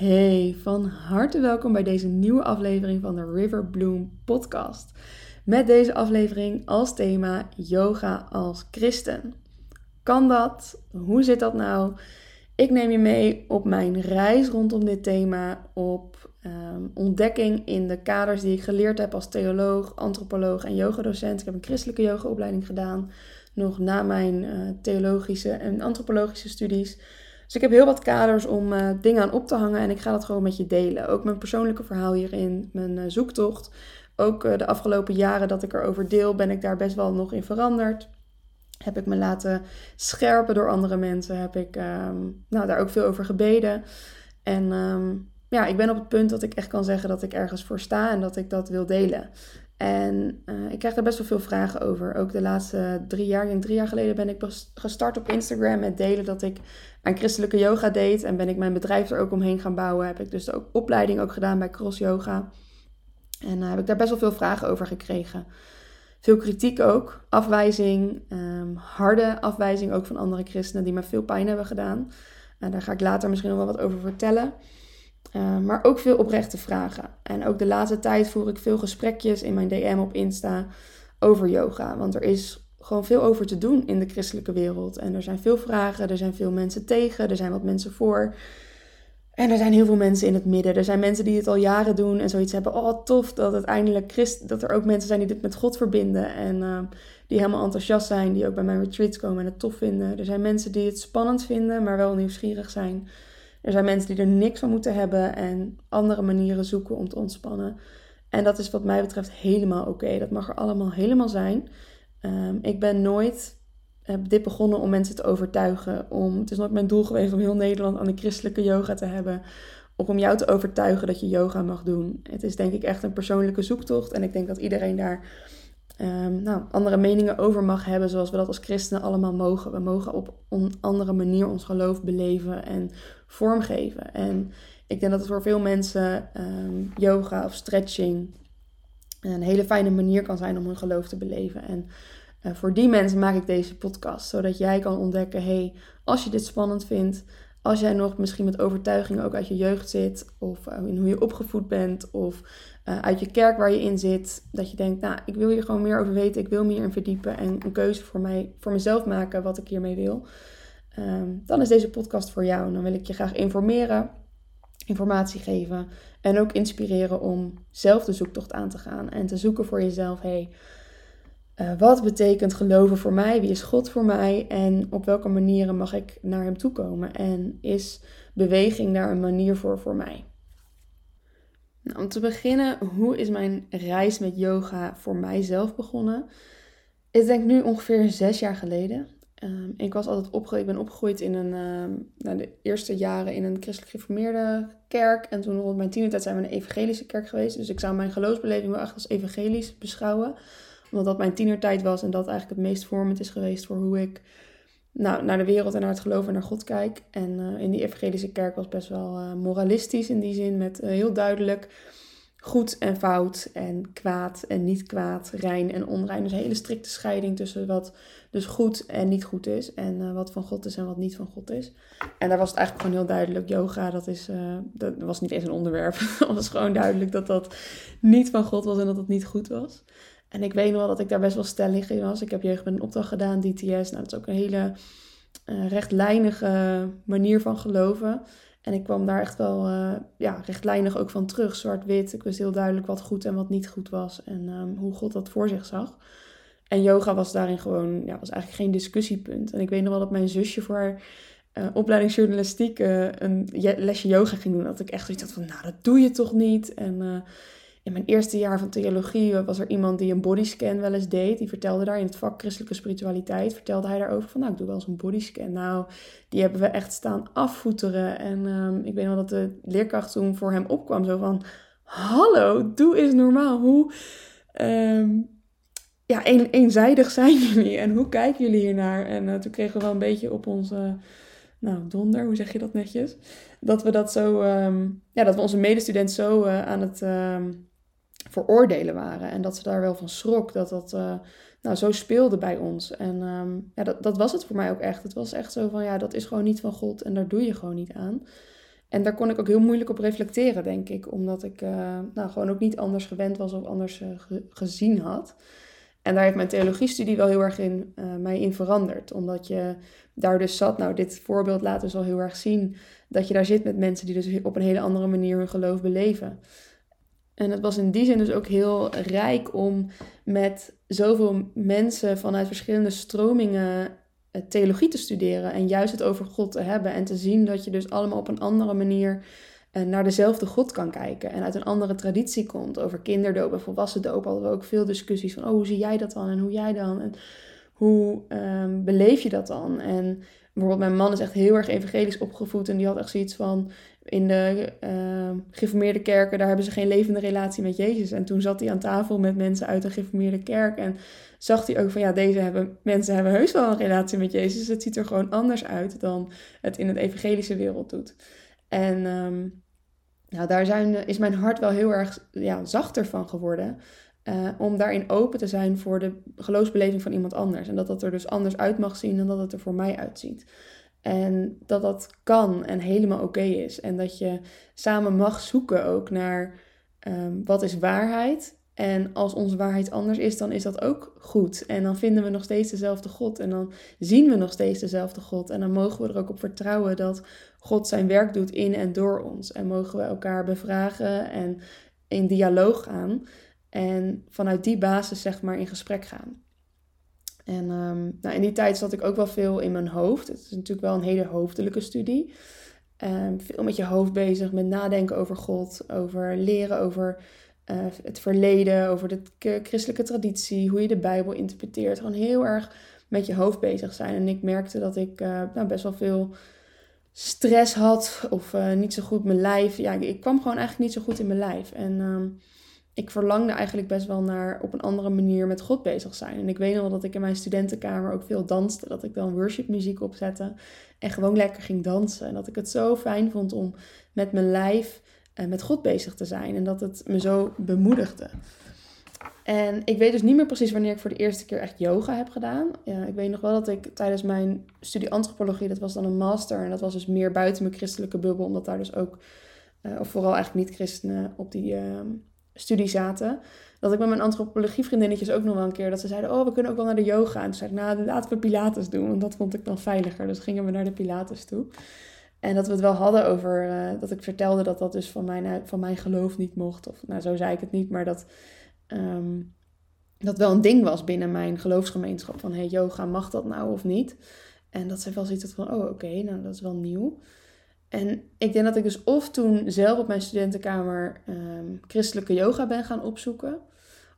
Hey, van harte welkom bij deze nieuwe aflevering van de River Bloom podcast. Met deze aflevering als thema yoga als christen. Kan dat? Hoe zit dat nou? Ik neem je mee op mijn reis rondom dit thema, op ehm, ontdekking in de kaders die ik geleerd heb als theoloog, antropoloog en yogadocent. Ik heb een christelijke yogaopleiding gedaan, nog na mijn uh, theologische en antropologische studies. Dus ik heb heel wat kaders om uh, dingen aan op te hangen en ik ga dat gewoon met je delen. Ook mijn persoonlijke verhaal hierin, mijn uh, zoektocht. Ook uh, de afgelopen jaren dat ik erover deel, ben ik daar best wel nog in veranderd. Heb ik me laten scherpen door andere mensen. Heb ik um, nou, daar ook veel over gebeden. En um, ja, ik ben op het punt dat ik echt kan zeggen dat ik ergens voor sta en dat ik dat wil delen. En ik krijg daar best wel veel vragen over. Ook de laatste drie jaar, ik drie jaar geleden ben ik gestart op Instagram met delen dat ik aan christelijke yoga deed. En ben ik mijn bedrijf er ook omheen gaan bouwen. Heb ik dus de opleiding ook gedaan bij Cross Yoga. En uh, heb ik daar best wel veel vragen over gekregen. Veel kritiek ook, afwijzing, um, harde afwijzing ook van andere christenen die me veel pijn hebben gedaan. En daar ga ik later misschien nog wel wat over vertellen. Uh, maar ook veel oprechte vragen. En ook de laatste tijd voer ik veel gesprekjes in mijn DM op Insta over yoga. Want er is gewoon veel over te doen in de christelijke wereld. En er zijn veel vragen, er zijn veel mensen tegen, er zijn wat mensen voor. En er zijn heel veel mensen in het midden. Er zijn mensen die het al jaren doen en zoiets hebben. Oh, tof dat het eindelijk Christ, dat er ook mensen zijn die dit met God verbinden. En uh, die helemaal enthousiast zijn, die ook bij mijn retreats komen en het tof vinden. Er zijn mensen die het spannend vinden, maar wel nieuwsgierig zijn. Er zijn mensen die er niks van moeten hebben en andere manieren zoeken om te ontspannen. En dat is wat mij betreft helemaal oké. Dat mag er allemaal helemaal zijn. Um, ik ben nooit heb dit begonnen om mensen te overtuigen. Om, het is nooit mijn doel geweest om heel Nederland aan de christelijke yoga te hebben. Of om jou te overtuigen dat je yoga mag doen. Het is denk ik echt een persoonlijke zoektocht. En ik denk dat iedereen daar um, nou, andere meningen over mag hebben. Zoals we dat als christenen allemaal mogen. We mogen op een andere manier ons geloof beleven en vormgeven. En ik denk dat het voor veel mensen um, yoga of stretching een hele fijne manier kan zijn om hun geloof te beleven. En uh, voor die mensen maak ik deze podcast, zodat jij kan ontdekken: hey, als je dit spannend vindt, als jij nog misschien met overtuigingen ook uit je jeugd zit, of uh, in hoe je opgevoed bent, of uh, uit je kerk waar je in zit, dat je denkt: nou, ik wil hier gewoon meer over weten, ik wil meer in verdiepen en een keuze voor, mij, voor mezelf maken wat ik hiermee wil. Um, dan is deze podcast voor jou. En dan wil ik je graag informeren, informatie geven en ook inspireren om zelf de zoektocht aan te gaan en te zoeken voor jezelf. Hey, uh, wat betekent geloven voor mij? Wie is God voor mij? En op welke manieren mag ik naar Hem toe komen? En is beweging daar een manier voor voor mij? Nou, om te beginnen, hoe is mijn reis met yoga voor mijzelf begonnen? Ik denk nu ongeveer zes jaar geleden. Um, ik was altijd opgegroeid, ik ben opgegroeid in een, um, nou, de eerste jaren in een christelijk geformeerde kerk. En toen rond mijn tienertijd zijn we een evangelische kerk geweest. Dus ik zou mijn geloofsbeleving wel echt als evangelisch beschouwen. Omdat dat mijn tienertijd was en dat eigenlijk het meest vormend is geweest voor hoe ik nou, naar de wereld en naar het geloof en naar God kijk. En uh, in die evangelische kerk was best wel uh, moralistisch in die zin, met uh, heel duidelijk goed en fout en kwaad en niet kwaad, rein en onrein. Dus een hele strikte scheiding tussen wat dus goed en niet goed is. En uh, wat van God is en wat niet van God is. En daar was het eigenlijk gewoon heel duidelijk. Yoga, dat, is, uh, dat was niet eens een onderwerp. het was gewoon duidelijk dat dat niet van God was en dat het niet goed was. En ik weet nog wel dat ik daar best wel stellig in was. Ik heb jeugd met een opdracht gedaan, DTS. Nou, dat is ook een hele uh, rechtlijnige manier van geloven. En ik kwam daar echt wel uh, ja, rechtlijnig ook van terug, zwart-wit. Ik wist heel duidelijk wat goed en wat niet goed was en um, hoe God dat voor zich zag. En yoga was daarin gewoon, ja, was eigenlijk geen discussiepunt. En ik weet nog wel dat mijn zusje voor haar uh, opleiding journalistiek uh, een lesje yoga ging doen. Dat ik echt zoiets had van, nou, dat doe je toch niet? En in mijn eerste jaar van theologie was er iemand die een bodyscan wel eens deed. Die vertelde daar in het vak christelijke spiritualiteit, vertelde hij daarover van, nou, ik doe wel eens een bodyscan. Nou, die hebben we echt staan afvoeteren. En um, ik weet nog dat de leerkracht toen voor hem opkwam, zo van, hallo, doe eens normaal. Hoe... Um, ja, een, eenzijdig zijn jullie en hoe kijken jullie hiernaar? En uh, toen kregen we wel een beetje op onze, nou, donder, hoe zeg je dat netjes? Dat we dat zo, um, ja, dat we onze medestudent zo uh, aan het veroordelen waren. En dat ze daar wel van schrok, dat dat uh, nou, zo speelde bij ons. En um, ja, dat, dat was het voor mij ook echt. Het was echt zo van, ja, dat is gewoon niet van God en daar doe je gewoon niet aan. En daar kon ik ook heel moeilijk op reflecteren, denk ik. Omdat ik uh, nou, gewoon ook niet anders gewend was of anders gezien had. En daar heeft mijn theologiestudie wel heel erg in, mij in veranderd. Omdat je daar dus zat, nou dit voorbeeld laat dus al heel erg zien... dat je daar zit met mensen die dus op een hele andere manier hun geloof beleven. En het was in die zin dus ook heel rijk om met zoveel mensen vanuit verschillende stromingen eh, theologie te studeren en juist het over God te hebben en te zien dat je dus allemaal op een andere manier eh, naar dezelfde God kan kijken en uit een andere traditie komt. Over kinderdoop en volwassen doop hadden we ook veel discussies van, oh, hoe zie jij dat dan en hoe jij dan en hoe um, beleef je dat dan? En bijvoorbeeld mijn man is echt heel erg evangelisch opgevoed en die had echt zoiets van, in de uh, geformeerde kerken, daar hebben ze geen levende relatie met Jezus. En toen zat hij aan tafel met mensen uit een geformeerde kerk en zag hij ook van ja, deze hebben, mensen hebben heus wel een relatie met Jezus. Het ziet er gewoon anders uit dan het in het evangelische wereld doet. En um, nou, daar zijn, is mijn hart wel heel erg ja, zachter van geworden. Uh, om daarin open te zijn voor de geloofsbeleving van iemand anders. En dat dat er dus anders uit mag zien dan dat het er voor mij uitziet. En dat dat kan en helemaal oké is. En dat je samen mag zoeken ook naar um, wat is waarheid. En als onze waarheid anders is, dan is dat ook goed. En dan vinden we nog steeds dezelfde God. En dan zien we nog steeds dezelfde God. En dan mogen we er ook op vertrouwen dat God zijn werk doet in en door ons. En mogen we elkaar bevragen en in dialoog gaan. En vanuit die basis, zeg maar, in gesprek gaan. En um, nou, in die tijd zat ik ook wel veel in mijn hoofd. Het is natuurlijk wel een hele hoofdelijke studie. Um, veel met je hoofd bezig, met nadenken over God, over leren over uh, het verleden, over de christelijke traditie, hoe je de Bijbel interpreteert. Gewoon heel erg met je hoofd bezig zijn. En ik merkte dat ik uh, nou, best wel veel stress had of uh, niet zo goed mijn lijf. Ja, ik kwam gewoon eigenlijk niet zo goed in mijn lijf. En um, ik verlangde eigenlijk best wel naar op een andere manier met God bezig zijn. En ik weet nog wel dat ik in mijn studentenkamer ook veel danste. Dat ik dan worshipmuziek opzette en gewoon lekker ging dansen. En dat ik het zo fijn vond om met mijn lijf en met God bezig te zijn. En dat het me zo bemoedigde. En ik weet dus niet meer precies wanneer ik voor de eerste keer echt yoga heb gedaan. Ja, ik weet nog wel dat ik tijdens mijn studie antropologie, dat was dan een master. En dat was dus meer buiten mijn christelijke bubbel, omdat daar dus ook, uh, of vooral eigenlijk niet-christenen op die... Uh, studie zaten. Dat ik met mijn antropologie-vriendinnetjes ook nog wel een keer dat ze zeiden: Oh, we kunnen ook wel naar de yoga. En toen zei ik: Nou, laten we Pilates doen. Want dat vond ik dan veiliger. Dus gingen we naar de Pilates toe. En dat we het wel hadden over uh, dat ik vertelde dat dat dus van mijn, van mijn geloof niet mocht. Of nou, zo zei ik het niet, maar dat um, dat wel een ding was binnen mijn geloofsgemeenschap. Van hey, yoga, mag dat nou of niet? En dat ze wel zoiets van: Oh, oké, nou dat is wel nieuw. En ik denk dat ik dus of toen zelf op mijn studentenkamer um, christelijke yoga ben gaan opzoeken.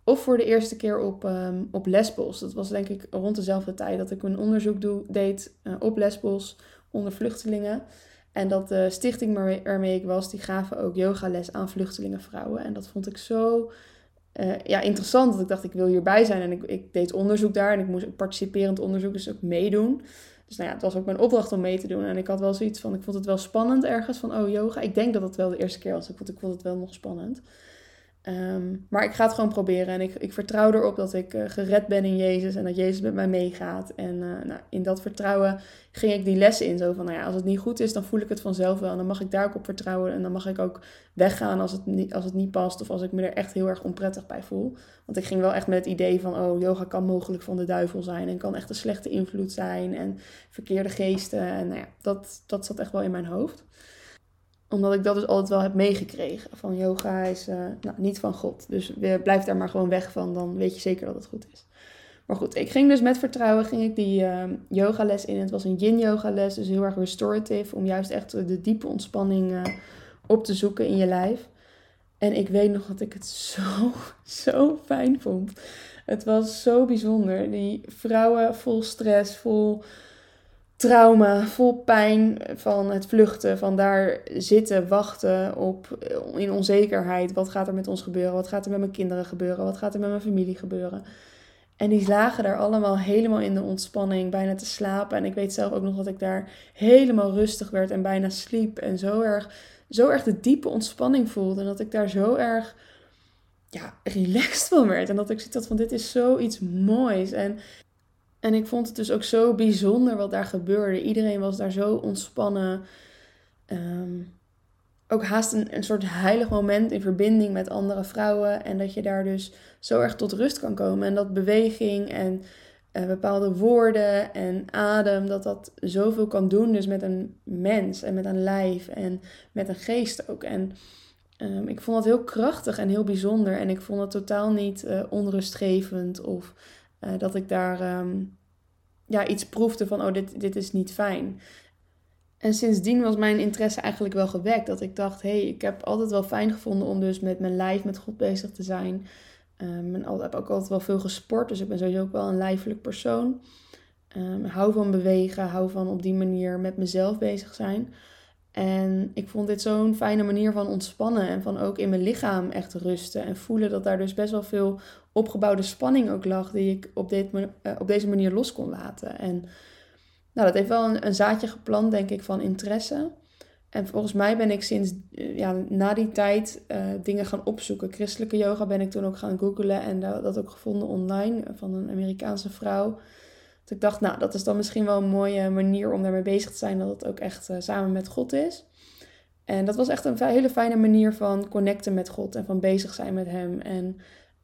Of voor de eerste keer op, um, op Lesbos. Dat was denk ik rond dezelfde tijd dat ik een onderzoek deed uh, op Lesbos onder vluchtelingen. En dat de stichting waarmee ik was, die gaven ook yogales aan vluchtelingenvrouwen. En dat vond ik zo uh, ja, interessant dat ik dacht, ik wil hierbij zijn. En ik, ik deed onderzoek daar en ik moest participerend onderzoek dus ook meedoen. Dus nou ja, het was ook mijn opdracht om mee te doen. En ik had wel zoiets van, ik vond het wel spannend ergens van, oh yoga. Ik denk dat het wel de eerste keer was. Vond, ik vond het wel nog spannend. Ehm, maar ik ga het gewoon proberen. En ik, ik vertrouw erop dat ik uh, gered ben in Jezus en dat Jezus met mij meegaat. En uh, nou, in dat vertrouwen ging ik die lessen in. Zo van, nou ja, als het niet goed is, dan voel ik het vanzelf wel. En dan mag ik daar ook op vertrouwen. En dan mag ik ook weggaan als het niet, als het niet past. Of als ik me er echt heel erg onprettig bij voel. Want ik ging wel echt met het idee van, oh, yoga kan mogelijk van de duivel zijn. En kan echt een slechte invloed zijn. En verkeerde geesten. En nou ja, dat, dat zat echt wel in mijn hoofd omdat ik dat dus altijd wel heb meegekregen. Van yoga is uh, nou, niet van God. Dus blijf daar maar gewoon weg van. Dan weet je zeker dat het goed is. Maar goed, ik ging dus met vertrouwen ging ik die uh, yogales in. Het was een yin yoga les. Dus heel erg restorative. Om juist echt de diepe ontspanning uh, op te zoeken in je lijf. En ik weet nog dat ik het zo, zo fijn vond. Het was zo bijzonder. Die vrouwen vol stress, vol trauma, vol pijn van het vluchten, van daar zitten, wachten op in onzekerheid. Wat gaat er met ons gebeuren? Wat gaat er met mijn kinderen gebeuren? Wat gaat er met mijn familie gebeuren? En die lagen daar allemaal helemaal in de ontspanning, bijna te slapen. En ik weet zelf ook nog dat ik daar helemaal rustig werd en bijna sliep. En zo erg, zo erg de diepe ontspanning voelde. En dat ik daar zo erg ja, relaxed van werd. En dat ik zoiets had van, dit is zoiets moois. En en ik vond het dus ook zo bijzonder wat daar gebeurde. Iedereen was daar zo ontspannen. Ehm, ook haast een, een soort heilig moment in verbinding met andere vrouwen. En dat je daar dus zo erg tot rust kan komen. En dat beweging en uh, bepaalde woorden en adem, dat dat zoveel kan doen. Dus met een mens en met een lijf en met een geest ook. En um, ik vond dat heel krachtig en heel bijzonder. En ik vond het totaal niet uh, onrustgevend of uh, dat ik daar um, ja, iets proefde van, oh, dit, dit is niet fijn. En sindsdien was mijn interesse eigenlijk wel gewekt. Dat ik dacht, hé, hey, ik heb altijd wel fijn gevonden om dus met mijn lijf, met God bezig te zijn. Um, en heb ook altijd wel veel gesport, dus ik ben sowieso ook wel een lijfelijk persoon. Um, hou van bewegen, hou van op die manier met mezelf bezig zijn. En ik vond dit zo'n fijne manier van ontspannen en van ook in mijn lichaam echt rusten. En voelen dat daar dus best wel veel opgebouwde spanning ook lag, die ik op, dit, uh, op deze manier los kon laten. En nou, dat heeft wel een, een zaadje geplant, denk ik, van interesse. En volgens mij ben ik sinds eh, ja, na die tijd uh, dingen gaan opzoeken. Christelijke yoga ben ik toen ook gaan googlen en dat ook gevonden online van een Amerikaanse vrouw. Dat ik dacht, nou, dat is dan misschien wel een mooie manier om daarmee bezig te zijn, dat het ook echt samen met God is. En dat was echt een hele fijne manier van connecten met God en van bezig zijn met Hem. En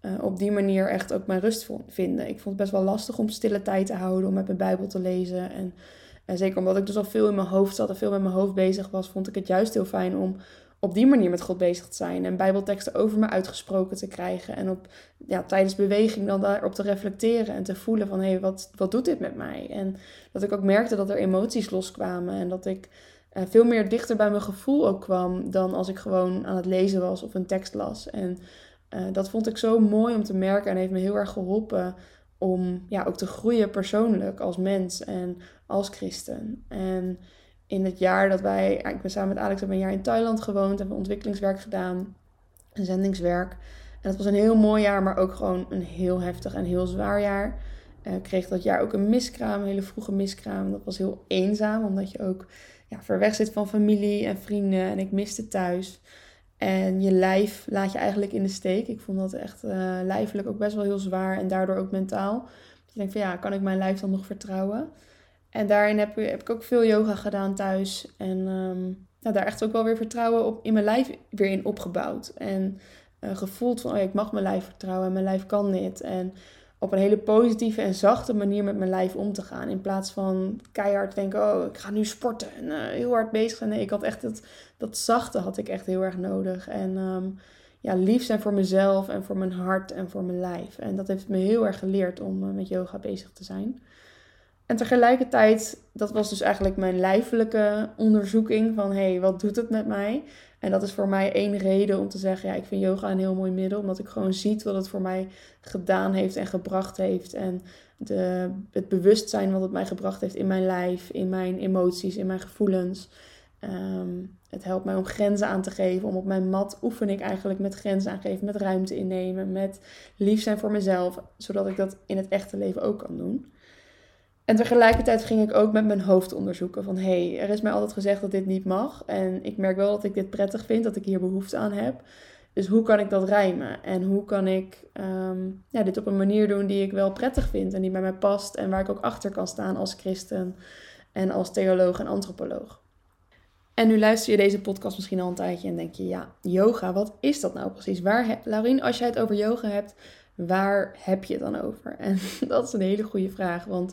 uh, op die manier echt ook mijn rust vinden. Ik vond het best wel lastig om stille tijd te houden, om met mijn Bijbel te lezen. En en zeker omdat ik dus al veel in mijn hoofd zat en veel met mijn hoofd bezig was, vond ik het juist heel fijn om op die manier met God bezig te zijn. En bijbelteksten over me uitgesproken te krijgen. En op, ja, tijdens beweging dan daarop te reflecteren en te voelen van... hé, hey, wat, wat doet dit met mij? En dat ik ook merkte dat er emoties loskwamen. En dat ik uh, veel meer dichter bij mijn gevoel ook kwam... dan als ik gewoon aan het lezen was of een tekst las. En uh, dat vond ik zo mooi om te merken en heeft me heel erg geholpen om ja, ook te groeien persoonlijk als mens en als christen. En in het jaar dat wij, ik ben samen met Alex hebben een jaar in Thailand gewoond, hebben ontwikkelingswerk gedaan, een zendingswerk. En dat was een heel mooi jaar, maar ook gewoon een heel heftig en heel zwaar jaar. Eh, ik kreeg dat jaar ook een miskraam, een hele vroege miskraam. Dat was heel eenzaam, omdat je ook ja, ver weg zit van familie en vrienden. En ik miste thuis. En je lijf laat je eigenlijk in de steek. Ik vond dat echt uh, lijfelijk ook best wel heel zwaar en daardoor ook mentaal. Dus ik denk van ja, kan ik mijn lijf dan nog vertrouwen? En daarin heb, heb ik ook veel yoga gedaan thuis. En um, daar echt ook wel weer vertrouwen op, in mijn lijf weer in opgebouwd. En uh, gevoeld van, oh ik mag mijn lijf vertrouwen en mijn lijf kan dit. En op een hele positieve en zachte manier met mijn lijf om te gaan. In plaats van keihard denken, oh, ik ga nu sporten en uh, heel hard bezig zijn. Nee, ik had echt dat, dat zachte had ik echt heel erg nodig. En um, ja, lief zijn voor mezelf en voor mijn hart en voor mijn lijf. En dat heeft me heel erg geleerd om uh, met yoga bezig te zijn. En tegelijkertijd, dat was dus eigenlijk mijn lijfelijke onderzoeking van hé, hey, wat doet het met mij? En dat is voor mij één reden om te zeggen, ja, ik vind yoga een heel mooi middel, omdat ik gewoon zie wat het voor mij gedaan heeft en gebracht heeft. En de, het bewustzijn wat het mij gebracht heeft in mijn lijf, in mijn emoties, in mijn gevoelens. Um, het helpt mij om grenzen aan te geven. Om op mijn mat oefen ik eigenlijk met grenzen aangeven, met ruimte innemen, met lief zijn voor mezelf, zodat ik dat in het echte leven ook kan doen. En tegelijkertijd ging ik ook met mijn hoofd onderzoeken van hé, hey, er is mij altijd gezegd dat dit niet mag. En ik merk wel dat ik dit prettig vind, dat ik hier behoefte aan heb. Dus hoe kan ik dat rijmen? En hoe kan ik um, ja, dit op een manier doen die ik wel prettig vind en die bij mij past en waar ik ook achter kan staan als christen en als theoloog en antropoloog. En nu luister je deze podcast misschien al een tijdje en denk je, ja, yoga, wat is dat nou precies? Waar, Laurien, als jij het over yoga hebt, waar heb je het dan over? En dat is een hele goede vraag, want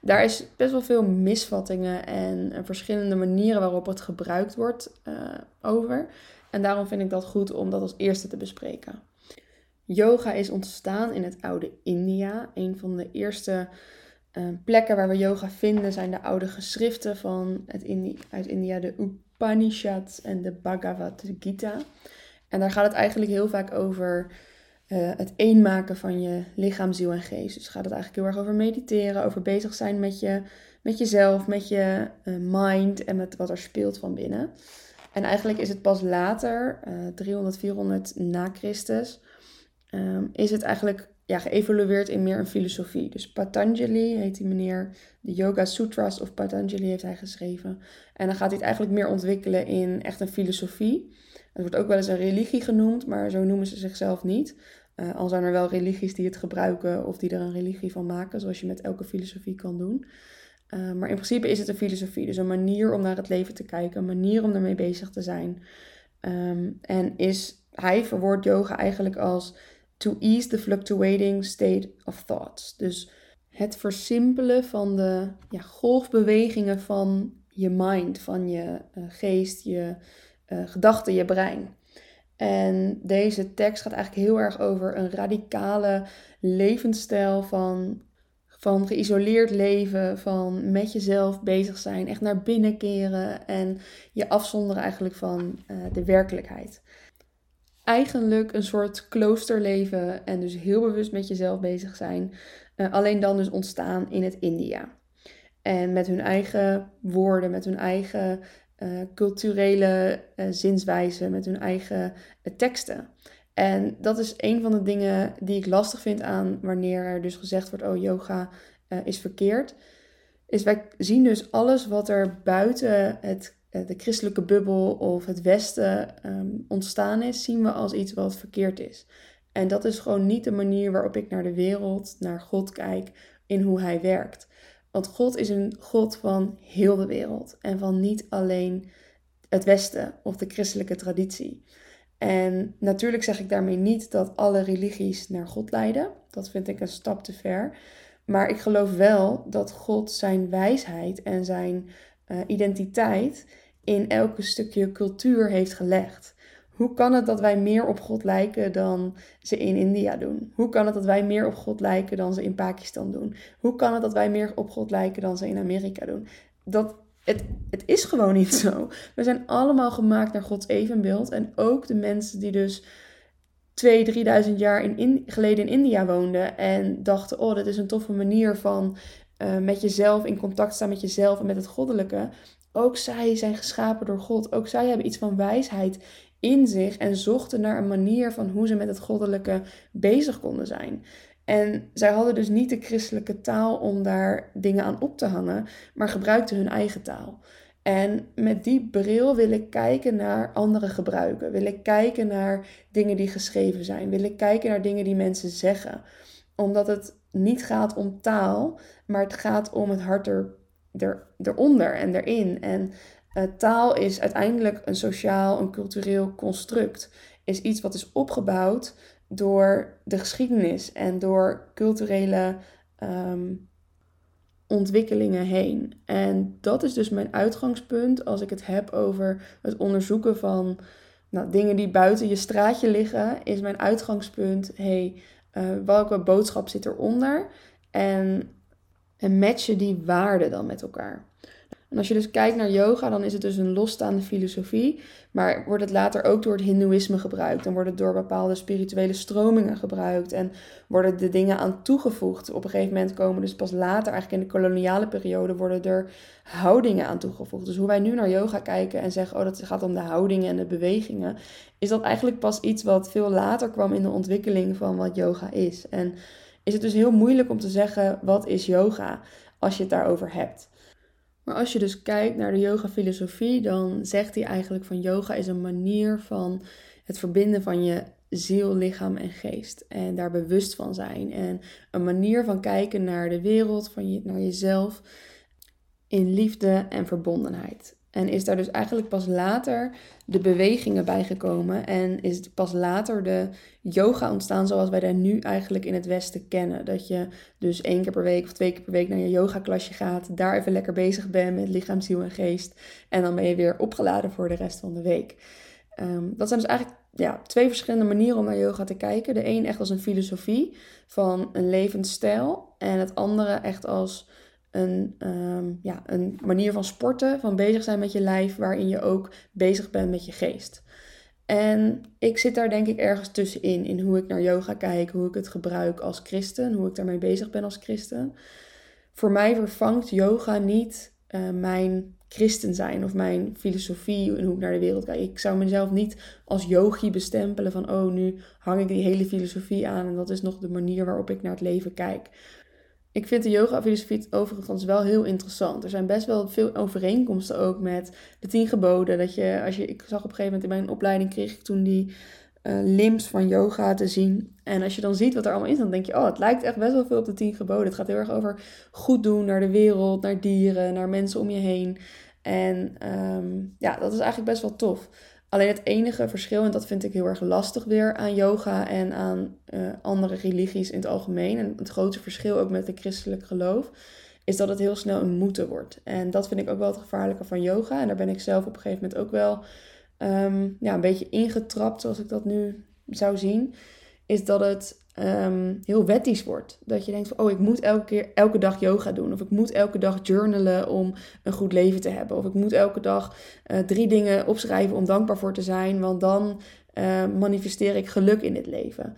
daar is best wel veel misvattingen en, verschillende manieren waarop het gebruikt wordt uh, over. En daarom vind ik dat goed om dat als eerste te bespreken. Yoga is ontstaan in het oude India. Een van de eerste uh, plekken waar we yoga vinden zijn de oude geschriften van het Indi uit India, de Upanishads en de Bhagavad Gita. En daar gaat het eigenlijk heel vaak over uh, het eenmaken van je lichaam, ziel en geest. Dus gaat het eigenlijk heel erg over mediteren, over bezig zijn met, je, met jezelf, met je uh, mind en met wat er speelt van binnen. En eigenlijk is het pas later, uh, 300, 400 na Christus, um, is het eigenlijk ja, geëvolueerd in meer een filosofie. Dus Patanjali heet die meneer, de Yoga Sutras of Patanjali heeft hij geschreven. En dan gaat hij het eigenlijk meer ontwikkelen in echt een filosofie. Het wordt ook wel eens een religie genoemd, maar zo noemen ze zichzelf niet. Uh, al zijn er wel religies die het gebruiken of die er een religie van maken, zoals je met elke filosofie kan doen. Uh, maar in principe is het een filosofie, dus een manier om naar het leven te kijken, een manier om ermee bezig te zijn. Ehm, en is, hij verwoordt yoga eigenlijk als to ease the fluctuating state of thoughts. Dus het versimpelen van de ja, golfbewegingen van je mind, van je uh, geest, je gedachten, je brein. En deze tekst gaat eigenlijk heel erg over een radicale levensstijl van, van geïsoleerd leven, van met jezelf bezig zijn, echt naar binnen keren en je afzonderen eigenlijk van uh, de werkelijkheid. Eigenlijk een soort kloosterleven en dus heel bewust met jezelf bezig zijn, uh, alleen dan dus ontstaan in het India. En met hun eigen woorden, met hun eigen uh, culturele uh, zinswijze, met hun eigen uh, teksten. En dat is een van de dingen die ik lastig vind aan wanneer er dus gezegd wordt: oh, yoga is verkeerd. Is wij zien dus alles wat er buiten het, de christelijke bubbel of het Westen um, ontstaan is, zien we als iets wat verkeerd is. En dat is gewoon niet de manier waarop ik naar de wereld, naar God kijk, in hoe hij werkt. Want God is een God van heel de wereld en van niet alleen het Westen of de christelijke traditie. En natuurlijk zeg ik daarmee niet dat alle religies naar God leiden. Dat vind ik een stap te ver. Maar ik geloof wel dat God zijn wijsheid en zijn uh, identiteit in elke stukje cultuur heeft gelegd. Hoe kan het dat wij meer op God lijken dan ze in India doen? Hoe kan het dat wij meer op God lijken dan ze in Pakistan doen? Hoe kan het dat wij meer op God lijken dan ze in Amerika doen? Dat, het, het is gewoon niet zo. We zijn allemaal gemaakt naar Gods evenbeeld. En ook de mensen die dus 2.000, 3.000 jaar in, geleden in India woonden en dachten: oh, dat is een toffe manier van uh, met jezelf in contact staan met jezelf en met het goddelijke. Ook zij zijn geschapen door God. Ook zij hebben iets van wijsheid in zich en zochten naar een manier van hoe ze met het goddelijke bezig konden zijn. En zij hadden dus niet de christelijke taal om daar dingen aan op te hangen, maar gebruikten hun eigen taal. En met die bril wil ik kijken naar andere gebruiken. Wil ik kijken naar dingen die geschreven zijn. Wil ik kijken naar dingen die mensen zeggen. Omdat het niet gaat om taal, maar het gaat om het hart er, er, eronder en erin. En uh, taal is uiteindelijk een sociaal, een cultureel construct. Is iets wat is opgebouwd door de geschiedenis en door culturele um, ontwikkelingen heen. En dat is dus mijn uitgangspunt als ik het heb over het onderzoeken van nou, dingen die buiten je straatje liggen. Is mijn uitgangspunt, hey, uh, welke boodschap zit eronder? En, en matchen die waarden dan met elkaar. En als je dus kijkt naar yoga, dan is het dus een losstaande filosofie. Maar wordt het later ook door het Hindoeïsme gebruikt. En wordt het door bepaalde spirituele stromingen gebruikt. En worden de dingen aan toegevoegd. Op een gegeven moment komen dus pas later, eigenlijk in de koloniale periode, worden er houdingen aan toegevoegd. Dus hoe wij nu naar yoga kijken en zeggen, oh dat gaat om de houdingen en de bewegingen. Is dat eigenlijk pas iets wat veel later kwam in de ontwikkeling van wat yoga is. En is het dus heel moeilijk om te zeggen, wat is yoga? Als je het daarover hebt. Maar als je dus kijkt naar de yoga-filosofie, dan zegt hij eigenlijk van yoga is een manier van het verbinden van je ziel, lichaam en geest. En daar bewust van zijn. En een manier van kijken naar de wereld, van je, naar jezelf, in liefde en verbondenheid. En is daar dus eigenlijk pas later de bewegingen bijgekomen. En is pas later de yoga ontstaan zoals wij daar nu eigenlijk in het Westen kennen. Dat je dus één keer per week of twee keer per week naar je yogaklasje gaat. Daar even lekker bezig bent met lichaam, ziel en geest. En dan ben je weer opgeladen voor de rest van de week. Ehm, dat zijn dus eigenlijk ja, twee verschillende manieren om naar yoga te kijken. De een echt als een filosofie van een levensstijl. En het andere echt als een, ehm, ja, een manier van sporten, van bezig zijn met je lijf, waarin je ook bezig bent met je geest. En ik zit daar denk ik ergens tussenin, in hoe ik naar yoga kijk, hoe ik het gebruik als christen, hoe ik daarmee bezig ben als christen. Voor mij vervangt yoga niet uh, mijn christen zijn of mijn filosofie en hoe ik naar de wereld kijk. Ik zou mezelf niet als yogi bestempelen van, oh, nu hang ik die hele filosofie aan en dat is nog de manier waarop ik naar het leven kijk. Ik vind de yoga-filosofie overigens wel heel interessant. Er zijn best wel veel overeenkomsten ook met de tien geboden. Dat je, als je, ik zag op een gegeven moment in mijn opleiding, kreeg ik toen die uh, limbs van yoga te zien. En als je dan ziet wat er allemaal in dan denk je, oh, het lijkt echt best wel veel op de tien geboden. Het gaat heel erg over goed doen naar de wereld, naar dieren, naar mensen om je heen. En um, ja, dat is eigenlijk best wel tof. Alleen het enige verschil, en dat vind ik heel erg lastig weer aan yoga en aan uh, andere religies in het algemeen, en het grote verschil ook met het christelijk geloof, is dat het heel snel een moeten wordt. En dat vind ik ook wel het gevaarlijke van yoga. En daar ben ik zelf op een gegeven moment ook wel um, ja, een beetje ingetrapt, zoals ik dat nu zou zien. Is dat het um, heel wettisch wordt. Dat je denkt van, oh, ik moet elke keer, elke dag yoga doen. Of ik moet elke dag journalen om een goed leven te hebben. Of ik moet elke dag uh, drie dingen opschrijven om dankbaar voor te zijn. Want dan uh, manifesteer ik geluk in het leven.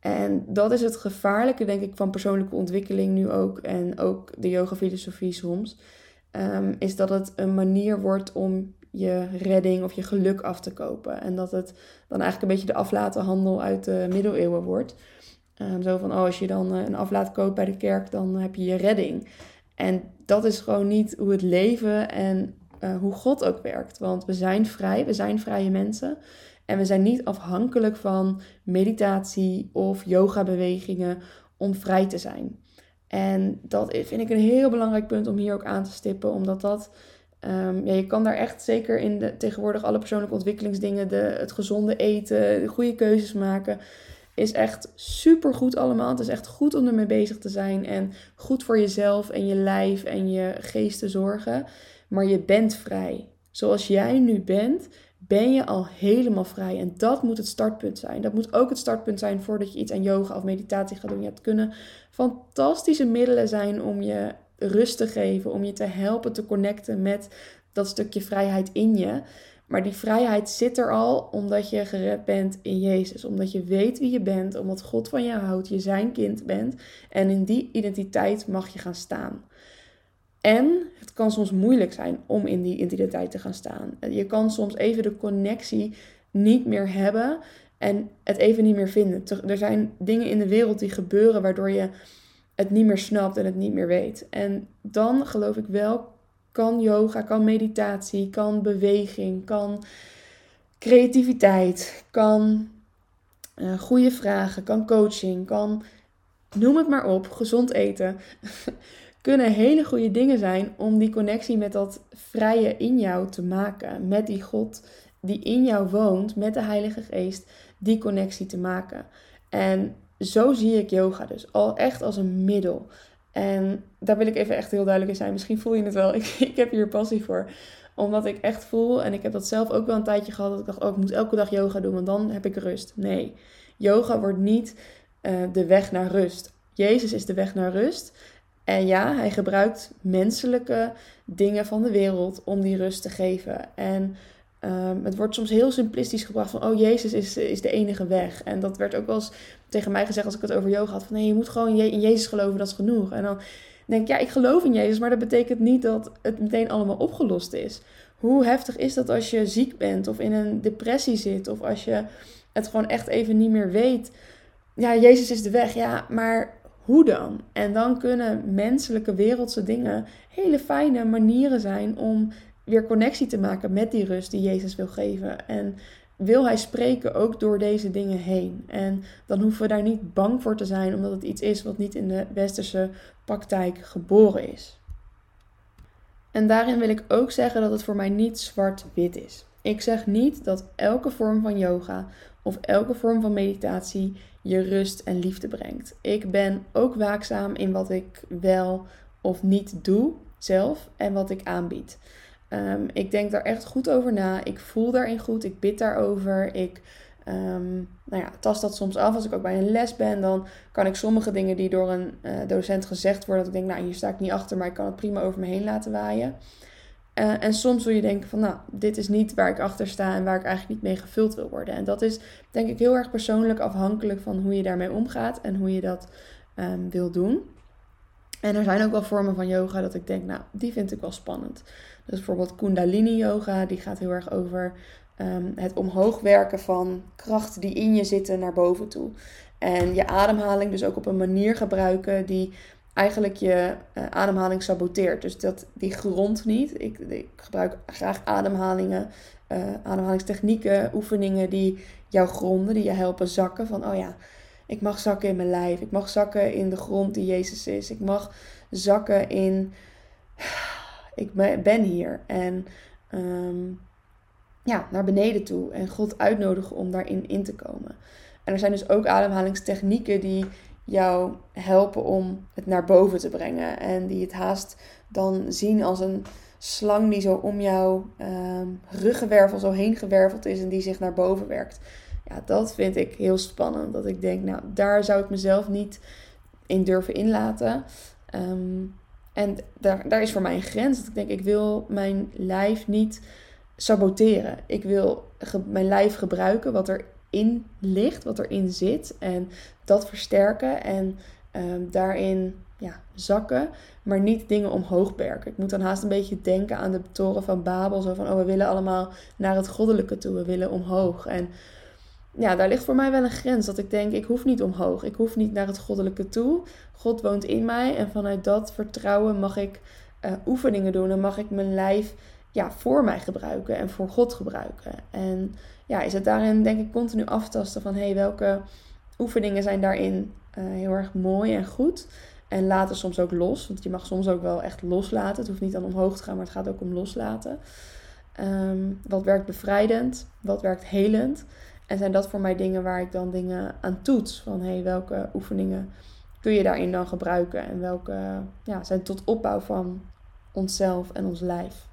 En dat is het gevaarlijke, denk ik, van persoonlijke ontwikkeling nu ook. En ook de yoga-filosofie soms. Um, is dat het een manier wordt om je redding of je geluk af te kopen. En dat het dan eigenlijk een beetje de aflatenhandel uit de middeleeuwen wordt. Um, zo van, oh, als je dan uh, een aflaat koopt bij de kerk, dan heb je je redding. En dat is gewoon niet hoe het leven en uh, hoe God ook werkt. Want we zijn vrij, we zijn vrije mensen. En we zijn niet afhankelijk van meditatie of yoga-bewegingen om vrij te zijn. En dat vind ik een heel belangrijk punt om hier ook aan te stippen, omdat dat. Um, ja, je kan daar echt zeker in de, tegenwoordig alle persoonlijke ontwikkelingsdingen, de, het gezonde eten, de goede keuzes maken, is echt super goed allemaal. Het is echt goed om ermee bezig te zijn en goed voor jezelf en je lijf en je geest te zorgen. Maar je bent vrij. Zoals jij nu bent, ben je al helemaal vrij. En dat moet het startpunt zijn. Dat moet ook het startpunt zijn voordat je iets aan yoga of meditatie gaat doen. Je hebt kunnen fantastische middelen zijn om je rust te geven, om je te helpen te connecten met dat stukje vrijheid in je. Maar die vrijheid zit er al omdat je gered bent in Jezus. Omdat je weet wie je bent, omdat God van je houdt, je zijn kind bent. En in die identiteit mag je gaan staan. En het kan soms moeilijk zijn om in die identiteit te gaan staan. Je kan soms even de connectie niet meer hebben en het even niet meer vinden. Er zijn dingen in de wereld die gebeuren waardoor je het niet meer snapt en het niet meer weet. En dan geloof ik wel, kan yoga, kan meditatie, kan beweging, kan creativiteit, kan uh, goede vragen, kan coaching, kan noem het maar op, gezond eten. kunnen hele goede dingen zijn om die connectie met dat vrije in jou te maken. Met die God die in jou woont, met de Heilige Geest, die connectie te maken. En zo zie ik yoga dus al echt als een middel. En daar wil ik even echt heel duidelijk in zijn. Misschien voel je het wel. Ik, ik heb hier passie voor. Omdat ik echt voel, en ik heb dat zelf ook wel een tijdje gehad, dat ik dacht, oh, ik moet elke dag yoga doen, want dan heb ik rust. Nee, yoga wordt niet uh, de weg naar rust. Jezus is de weg naar rust. En ja, hij gebruikt menselijke dingen van de wereld om die rust te geven. En um, het wordt soms heel simplistisch gebracht van, oh Jezus is, is de enige weg. En dat werd ook wel tegen mij gezegd als ik het over yoga had, van nee, je moet gewoon in Jezus geloven, dat is genoeg. En dan denk ik, ja, ik geloof in Jezus, maar dat betekent niet dat het meteen allemaal opgelost is. Hoe heftig is dat als je ziek bent of in een depressie zit of als je het gewoon echt even niet meer weet? Ja, Jezus is de weg, ja, maar hoe dan? En dan kunnen menselijke wereldse dingen hele fijne manieren zijn om weer connectie te maken met die rust die Jezus wil geven. En wil hij spreken ook door deze dingen heen. En dan hoeven we daar niet bang voor te zijn, omdat het iets is wat niet in de westerse praktijk geboren is. En daarin wil ik ook zeggen dat het voor mij niet zwart-wit is. Ik zeg niet dat elke vorm van yoga of elke vorm van meditatie je rust en liefde brengt. Ik ben ook waakzaam in wat ik wel of niet doe zelf en wat ik aanbied. Ehm, ik denk daar echt goed over na. Ik voel daarin goed. Ik bid daarover. Ik um, nou ja, tast dat soms af. Als ik ook bij een les ben, dan kan ik sommige dingen die door een uh, docent gezegd worden, dat ik denk, nou hier sta ik niet achter, maar ik kan het prima over me heen laten waaien. Uh, en soms zul je denken van, nou, dit is niet waar ik achter sta en waar ik eigenlijk niet mee gevuld wil worden. En dat is denk ik heel erg persoonlijk afhankelijk van hoe je daarmee omgaat en hoe je dat um, wil doen. En er zijn ook wel vormen van yoga dat ik denk, nou, die vind ik wel spannend. Dus bijvoorbeeld Kundalini yoga, die gaat heel erg over um, het omhoog werken van krachten die in je zitten naar boven toe. En je ademhaling dus ook op een manier gebruiken die eigenlijk je uh, ademhaling saboteert. Dus dat, die grond niet. Ik, ik gebruik graag ademhalingen, uh, ademhalingstechnieken, oefeningen die jou gronden, die je helpen zakken. Van, oh ja, ik mag zakken in mijn lijf. Ik mag zakken in de grond die Jezus is. Ik mag zakken in, ik ben hier. En um, ja, naar beneden toe en God uitnodigen om daarin in te komen. En er zijn dus ook ademhalingstechnieken die jou helpen om het naar boven te brengen. En die het haast dan zien als een slang die zo om jouw um, ruggenwervel zo heen gewerveld is en die zich naar boven werkt. Ja, dat vind ik heel spannend. Dat ik denk, nou, daar zou ik mezelf niet in durven inlaten. Ehm, en daar, daar is voor mij een grens. Dat ik denk, ik wil mijn lijf niet saboteren. Ik wil mijn lijf gebruiken wat erin ligt, wat erin zit. En dat versterken en ehm, daarin ja, zakken, maar niet dingen omhoog berken. Ik moet dan haast een beetje denken aan de toren van Babel. Zo van, oh, we willen allemaal naar het goddelijke toe. We willen omhoog. En ja, daar ligt voor mij wel een grens. Dat ik denk, ik hoef niet omhoog. Ik hoef niet naar het goddelijke toe. God woont in mij. En vanuit dat vertrouwen mag ik uh, oefeningen doen. En mag ik mijn lijf ja, voor mij gebruiken en voor God gebruiken. En ja, is het daarin denk ik continu aftasten van... hey, welke oefeningen zijn daarin uh, heel erg mooi en goed... En laten soms ook los. Want je mag soms ook wel echt loslaten. Het hoeft niet dan omhoog te gaan, maar het gaat ook om loslaten. Um, wat werkt bevrijdend? Wat werkt helend? En zijn dat voor mij dingen waar ik dan dingen aan toets? Van hey, welke oefeningen kun je daarin dan gebruiken? En welke ja, zijn tot opbouw van onszelf en ons lijf?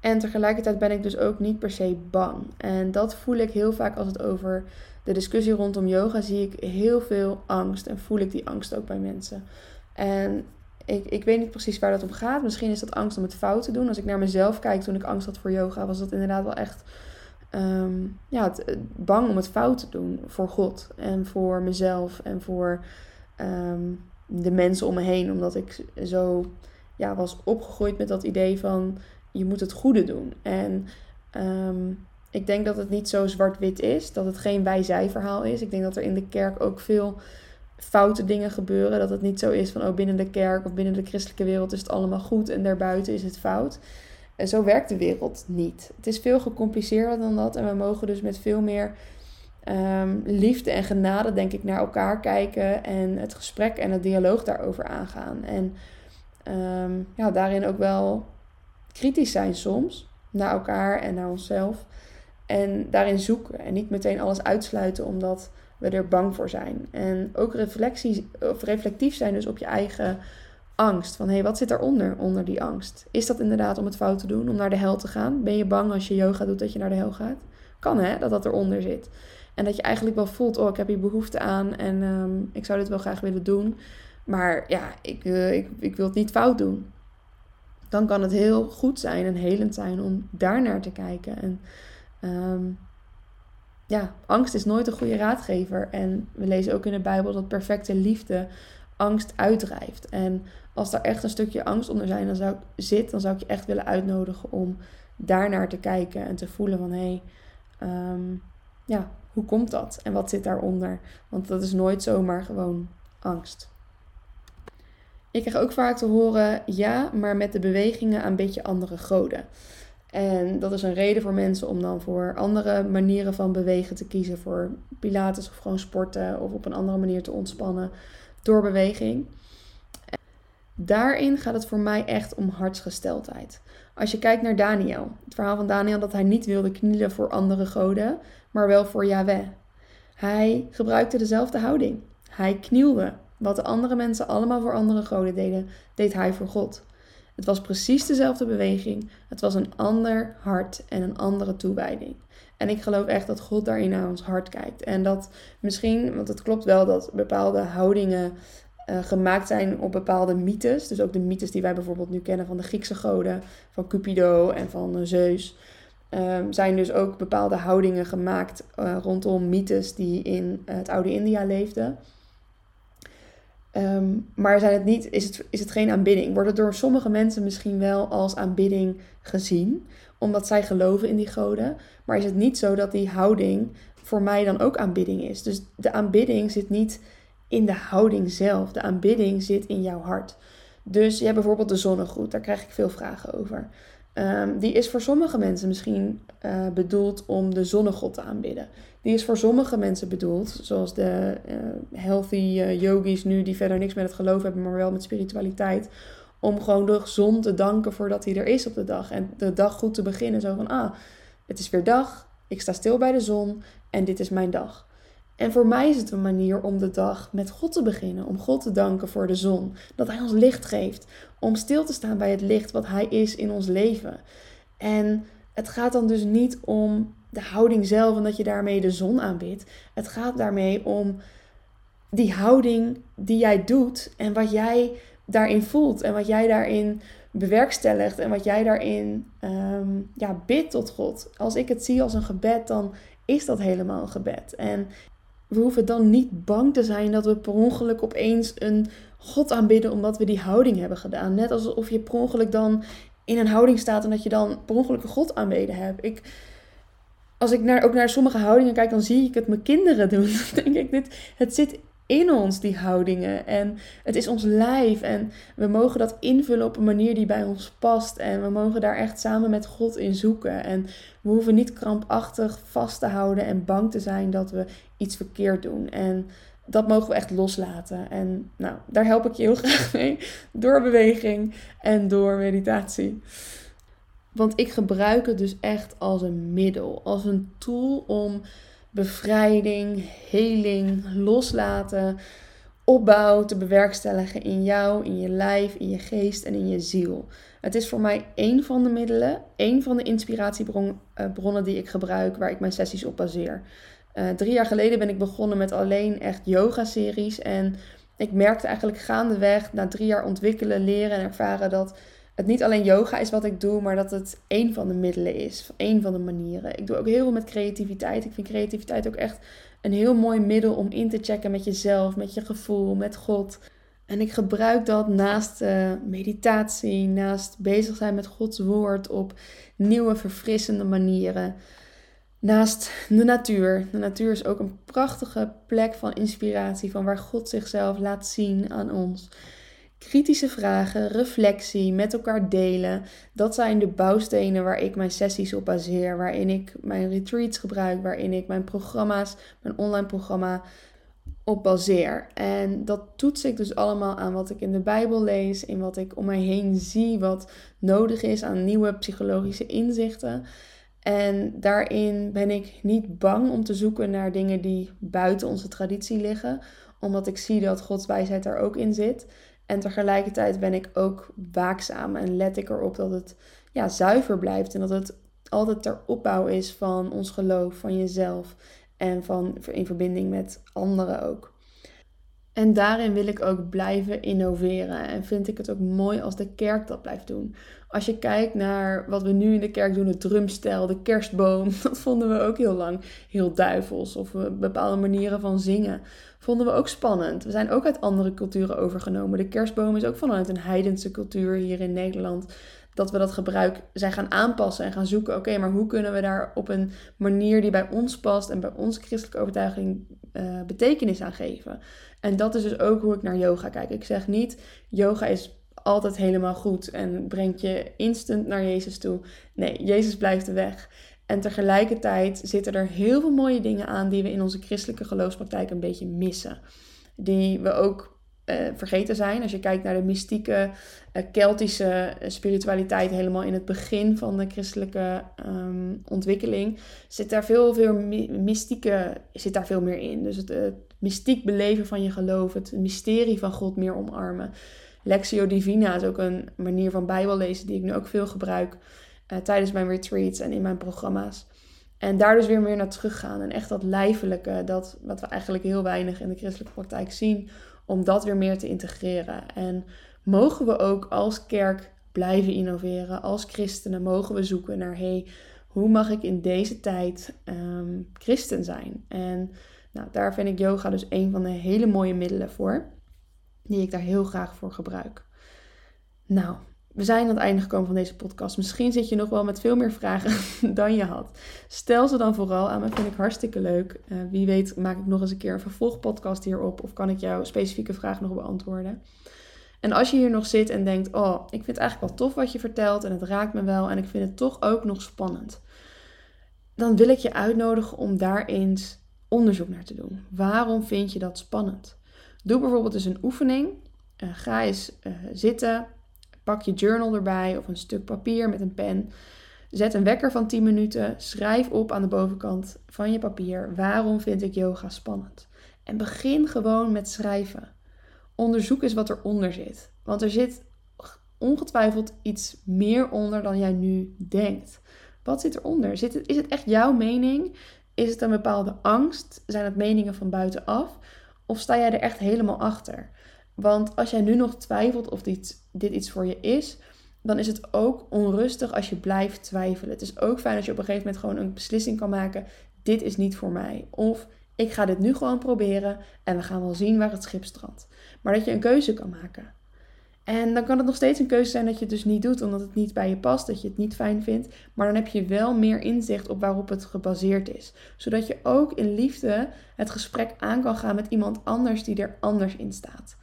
En tegelijkertijd ben ik dus ook niet per se bang. En dat voel ik heel vaak als het over de discussie rondom yoga zie ik heel veel angst. En voel ik die angst ook bij mensen. En ik, ik weet niet precies waar dat om gaat. Misschien is dat angst om het fout te doen. Als ik naar mezelf kijk toen ik angst had voor yoga, was dat inderdaad wel echt Ehm, ja, het, bang om het fout te doen voor God en voor mezelf en voor ehm, de mensen om me heen. Omdat ik zo ja, was opgegroeid met dat idee van je moet het goede doen. En ehm, ik denk dat het niet zo zwart-wit is, dat het geen wij-zij-verhaal is. Ik denk dat er in de kerk ook veel foute dingen gebeuren. Dat het niet zo is van oh, binnen de kerk of binnen de christelijke wereld is het allemaal goed en daarbuiten is het fout. En zo werkt de wereld niet. Het is veel gecompliceerder dan dat. En we mogen dus met veel meer ehm, liefde en genade, denk ik, naar elkaar kijken. En het gesprek en het dialoog daarover aangaan. En ehm, ja, daarin ook wel kritisch zijn soms. Naar elkaar en naar onszelf. En daarin zoeken. En niet meteen alles uitsluiten omdat we er bang voor zijn. En ook of reflectief zijn dus op je eigen angst. Van hé, hey, wat zit daaronder, onder die angst? Is dat inderdaad om het fout te doen, om naar de hel te gaan? Ben je bang als je yoga doet dat je naar de hel gaat? Kan hè, dat dat eronder zit. En dat je eigenlijk wel voelt, oh, ik heb hier behoefte aan en ehm, ik zou dit wel graag willen doen. Maar ja, ik, uh, ik, ik wil het niet fout doen. Dan kan het heel goed zijn en helend zijn om daar naar te kijken. En ehm, ja, angst is nooit een goede raadgever. En we lezen ook in de Bijbel dat perfecte liefde angst uitdrijft. En als daar echt een stukje angst onder zijn, dan zou zit, dan zou ik je echt willen uitnodigen om daarnaar te kijken en te voelen van hé, hey, ehm, ja, hoe komt dat en wat zit daaronder? Want dat is nooit zomaar gewoon angst. Ik krijg ook vaak te horen, ja, maar met de bewegingen een beetje andere goden. En dat is een reden voor mensen om dan voor andere manieren van bewegen te kiezen. Voor pilates of gewoon sporten of op een andere manier te ontspannen door beweging. Daarin gaat het voor mij echt om hartsgesteldheid. Als je kijkt naar Daniel, het verhaal van Daniel dat hij niet wilde knielen voor andere goden, maar wel voor Yahweh. Hij gebruikte dezelfde houding. Hij knielde. Wat de andere mensen allemaal voor andere goden deden, deed hij voor God. Het was precies dezelfde beweging. Het was een ander hart en een andere toewijding. En ik geloof echt dat God daarin naar ons hart kijkt. En dat misschien, want het klopt wel dat bepaalde houdingen uh, gemaakt zijn op bepaalde mythes. Dus ook de mythes die wij bijvoorbeeld nu kennen van de Griekse goden, van Cupido en van Zeus. Um, zijn dus ook bepaalde houdingen gemaakt uh, rondom mythes die in het oude India leefden. Um, maar zijn het niet, is, het, is het geen aanbidding? Wordt het door sommige mensen misschien wel als aanbidding gezien, omdat zij geloven in die goden? Maar is het niet zo dat die houding voor mij dan ook aanbidding is? Dus de aanbidding zit niet in de houding zelf. De aanbidding zit in jouw hart. Dus je hebt bijvoorbeeld de zonnegroet, daar krijg ik veel vragen over. Um, die is voor sommige mensen misschien uh, bedoeld om de zonnegod te aanbidden. Die is voor sommige mensen bedoeld, zoals de uh, healthy uh, yogis nu, die verder niks met het geloof hebben, maar wel met spiritualiteit, om gewoon de zon te danken voordat hij er is op de dag. En de dag goed te beginnen. Zo van, ah, het is weer dag. Ik sta stil bij de zon en dit is mijn dag. En voor mij is het een manier om de dag met God te beginnen. Om God te danken voor de zon. Dat Hij ons licht geeft. Om stil te staan bij het licht wat Hij is in ons leven. En het gaat dan dus niet om de houding zelf en dat je daarmee de zon aanbidt. Het gaat daarmee om die houding die jij doet en wat jij daarin voelt en wat jij daarin bewerkstelligt en wat jij daarin um, ja, bidt tot God. Als ik het zie als een gebed, dan is dat helemaal een gebed. En we hoeven dan niet bang te zijn dat we per ongeluk opeens een God aanbidden omdat we die houding hebben gedaan. Net alsof je per ongeluk dan in een houding staat en dat je dan per ongeluk een God aanbeden hebt. Ik, als ik naar, ook naar sommige houdingen kijk, dan zie ik het mijn kinderen doen. Denk ik, dit, het zit in ons, die houdingen. En het is ons lijf. En we mogen dat invullen op een manier die bij ons past. En we mogen daar echt samen met God in zoeken. En we hoeven niet krampachtig vast te houden en bang te zijn dat we iets verkeerd doen. En dat mogen we echt loslaten. En nou, daar help ik je heel graag mee. Door beweging en door meditatie. Want ik gebruik het dus echt als een middel, als een tool om bevrijding, heling, loslaten, opbouw te bewerkstelligen in jou, in je lijf, in je geest en in je ziel. Het is voor mij één van de middelen, één van de inspiratiebronnen eh, die ik gebruik, waar ik mijn sessies op baseer. Uh, drie jaar geleden ben ik begonnen met alleen echt yoga-series. En ik merkte eigenlijk gaandeweg, na drie jaar ontwikkelen, leren en ervaren, dat het niet alleen yoga is wat ik doe, maar dat het één van de middelen is. één van de manieren. Ik doe ook heel veel met creativiteit. Ik vind creativiteit ook echt een heel mooi middel om in te checken met jezelf, met je gevoel, met God. En ik gebruik dat naast uh, meditatie, naast bezig zijn met Gods woord op nieuwe, verfrissende manieren. Naast de natuur. De natuur is ook een prachtige plek van inspiratie, van waar God zichzelf laat zien aan ons. Kritische vragen, reflectie, met elkaar delen. Dat zijn de bouwstenen waar ik mijn sessies op baseer. Waarin ik mijn retreats gebruik. Waarin ik mijn programma's, mijn online programma op baseer. En dat toets ik dus allemaal aan wat ik in de Bijbel lees. In wat ik om mij heen zie. Wat nodig is aan nieuwe psychologische inzichten. En daarin ben ik niet bang om te zoeken naar dingen die buiten onze traditie liggen. Omdat ik zie dat Gods wijsheid er ook in zit. En tegelijkertijd ben ik ook waakzaam en let ik erop dat het ja, zuiver blijft. En dat het altijd ter opbouw is van ons geloof, van jezelf. En van, in verbinding met anderen ook. En daarin wil ik ook blijven innoveren. En vind ik het ook mooi als de kerk dat blijft doen. Als je kijkt naar wat we nu in de kerk doen, de drumstel, de kerstboom, dat vonden we ook heel lang heel duivels. Of bepaalde manieren van zingen vonden we ook spannend. We zijn ook uit andere culturen overgenomen. De kerstboom is ook vanuit een heidense cultuur hier in Nederland. Dat we dat gebruik zijn gaan aanpassen en gaan zoeken. Oké, maar hoe kunnen we daar op een manier die bij ons past en bij onze christelijke overtuiging uh, betekenis aan geven? En dat is dus ook hoe ik naar yoga kijk. Ik zeg niet, yoga is altijd helemaal goed en brengt je instant naar Jezus toe. Nee, Jezus blijft de weg. En tegelijkertijd zitten er heel veel mooie dingen aan die we in onze christelijke geloofspraktijk een beetje missen. Die we ook uh, vergeten zijn. Als je kijkt naar de mystieke, uh, Keltische spiritualiteit, helemaal in het begin van de christelijke um, ontwikkeling, zit daar veel, veel mystieke, zit daar veel meer in. Dus het, mystiek beleven van je geloof, het mysterie van God meer omarmen. Lexio Divina is ook een manier van Bijbel lezen die ik nu ook veel gebruik tijdens mijn retreats en in mijn programma's. En daar dus weer meer naar teruggaan. En echt dat lijfelijke, dat wat we eigenlijk heel weinig in de christelijke praktijk zien, om dat weer meer te integreren. En mogen we ook als kerk blijven innoveren. Als christenen mogen we zoeken naar, hey, hoe mag ik in deze tijd um, christen zijn? En nou, daar vind ik yoga dus een van de hele mooie middelen voor, die ik daar heel graag voor gebruik. Nou, we zijn aan het einde gekomen van deze podcast. Misschien zit je nog wel met veel meer vragen dan je had. Stel ze dan vooral aan me, vind ik hartstikke leuk. Uh, wie weet maak ik nog eens een keer een vervolgpodcast hierop of kan ik jouw specifieke vraag nog beantwoorden. En als je hier nog zit en denkt, oh, ik vind het eigenlijk wel tof wat je vertelt en het raakt me wel en ik vind het toch ook nog spannend. Dan wil ik je uitnodigen om daar eens onderzoek naar te doen. Waarom vind je dat spannend? Doe bijvoorbeeld eens een oefening. Uh, ga eens uh, zitten Pak je journal erbij of een stuk papier met een pen. Zet een wekker van 10 minuten. Schrijf op aan de bovenkant van je papier waarom vind ik yoga spannend. En begin gewoon met schrijven. Onderzoek eens wat eronder zit. Want er zit ongetwijfeld iets meer onder dan jij nu denkt. Wat zit eronder? Zit is het echt jouw mening? Is het een bepaalde angst? Zijn het meningen van buitenaf? Of sta jij er echt helemaal achter? Want als jij nu nog twijfelt of dit, dit iets voor je is, dan is het ook onrustig als je blijft twijfelen. Het is ook fijn als je op een gegeven moment gewoon een beslissing kan maken: dit is niet voor mij. Of ik ga dit nu gewoon proberen en we gaan wel zien waar het schip strandt. Maar dat je een keuze kan maken. En dan kan het nog steeds een keuze zijn dat je het dus niet doet, omdat het niet bij je past, dat je het niet fijn vindt. Maar dan heb je wel meer inzicht op waarop het gebaseerd is. Zodat je ook in liefde het gesprek aan kan gaan met iemand anders die er anders in staat.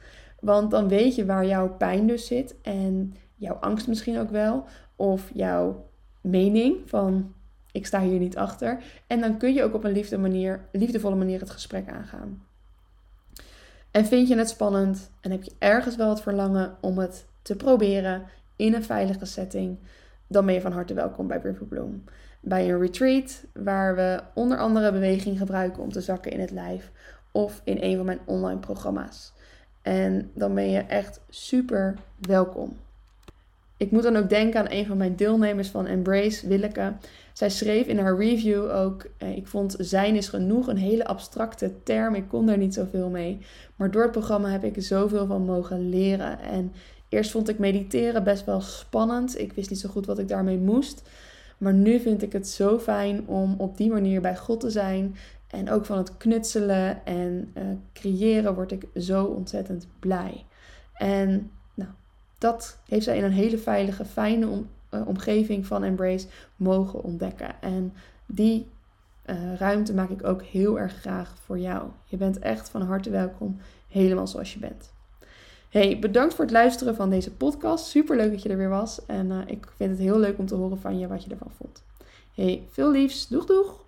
Want dan weet je waar jouw pijn dus zit en jouw angst misschien ook wel. Of jouw mening van ik sta hier niet achter. En dan kun je ook op een liefde manier, liefdevolle manier het gesprek aangaan. En vind je het spannend en heb je ergens wel het verlangen om het te proberen in een veilige setting, dan ben je van harte welkom bij Riverbloom. Bij een retreat waar we onder andere beweging gebruiken om te zakken in het lijf of in een van mijn online programma's. En dan ben je echt super welkom. Ik moet dan ook denken aan een van mijn deelnemers van Embrace, Willeke. Zij schreef in haar review ook: eh, Ik vond zijn is genoeg een hele abstracte term. Ik kon daar niet zoveel mee. Maar door het programma heb ik zoveel van mogen leren. En eerst vond ik mediteren best wel spannend. Ik wist niet zo goed wat ik daarmee moest. Maar nu vind ik het zo fijn om op die manier bij God te zijn. En ook van het knutselen en uh, creëren word ik zo ontzettend blij. En nou, dat heeft zij in een hele veilige, fijne uh, omgeving van Embrace mogen ontdekken. En die uh, ruimte maak ik ook heel erg graag voor jou. Je bent echt van harte welkom, helemaal zoals je bent. Hey, bedankt voor het luisteren van deze podcast. Super leuk dat je er weer was. En ik vind het heel leuk om te horen van je wat je ervan vond. Hey, veel liefs. Doeg doeg!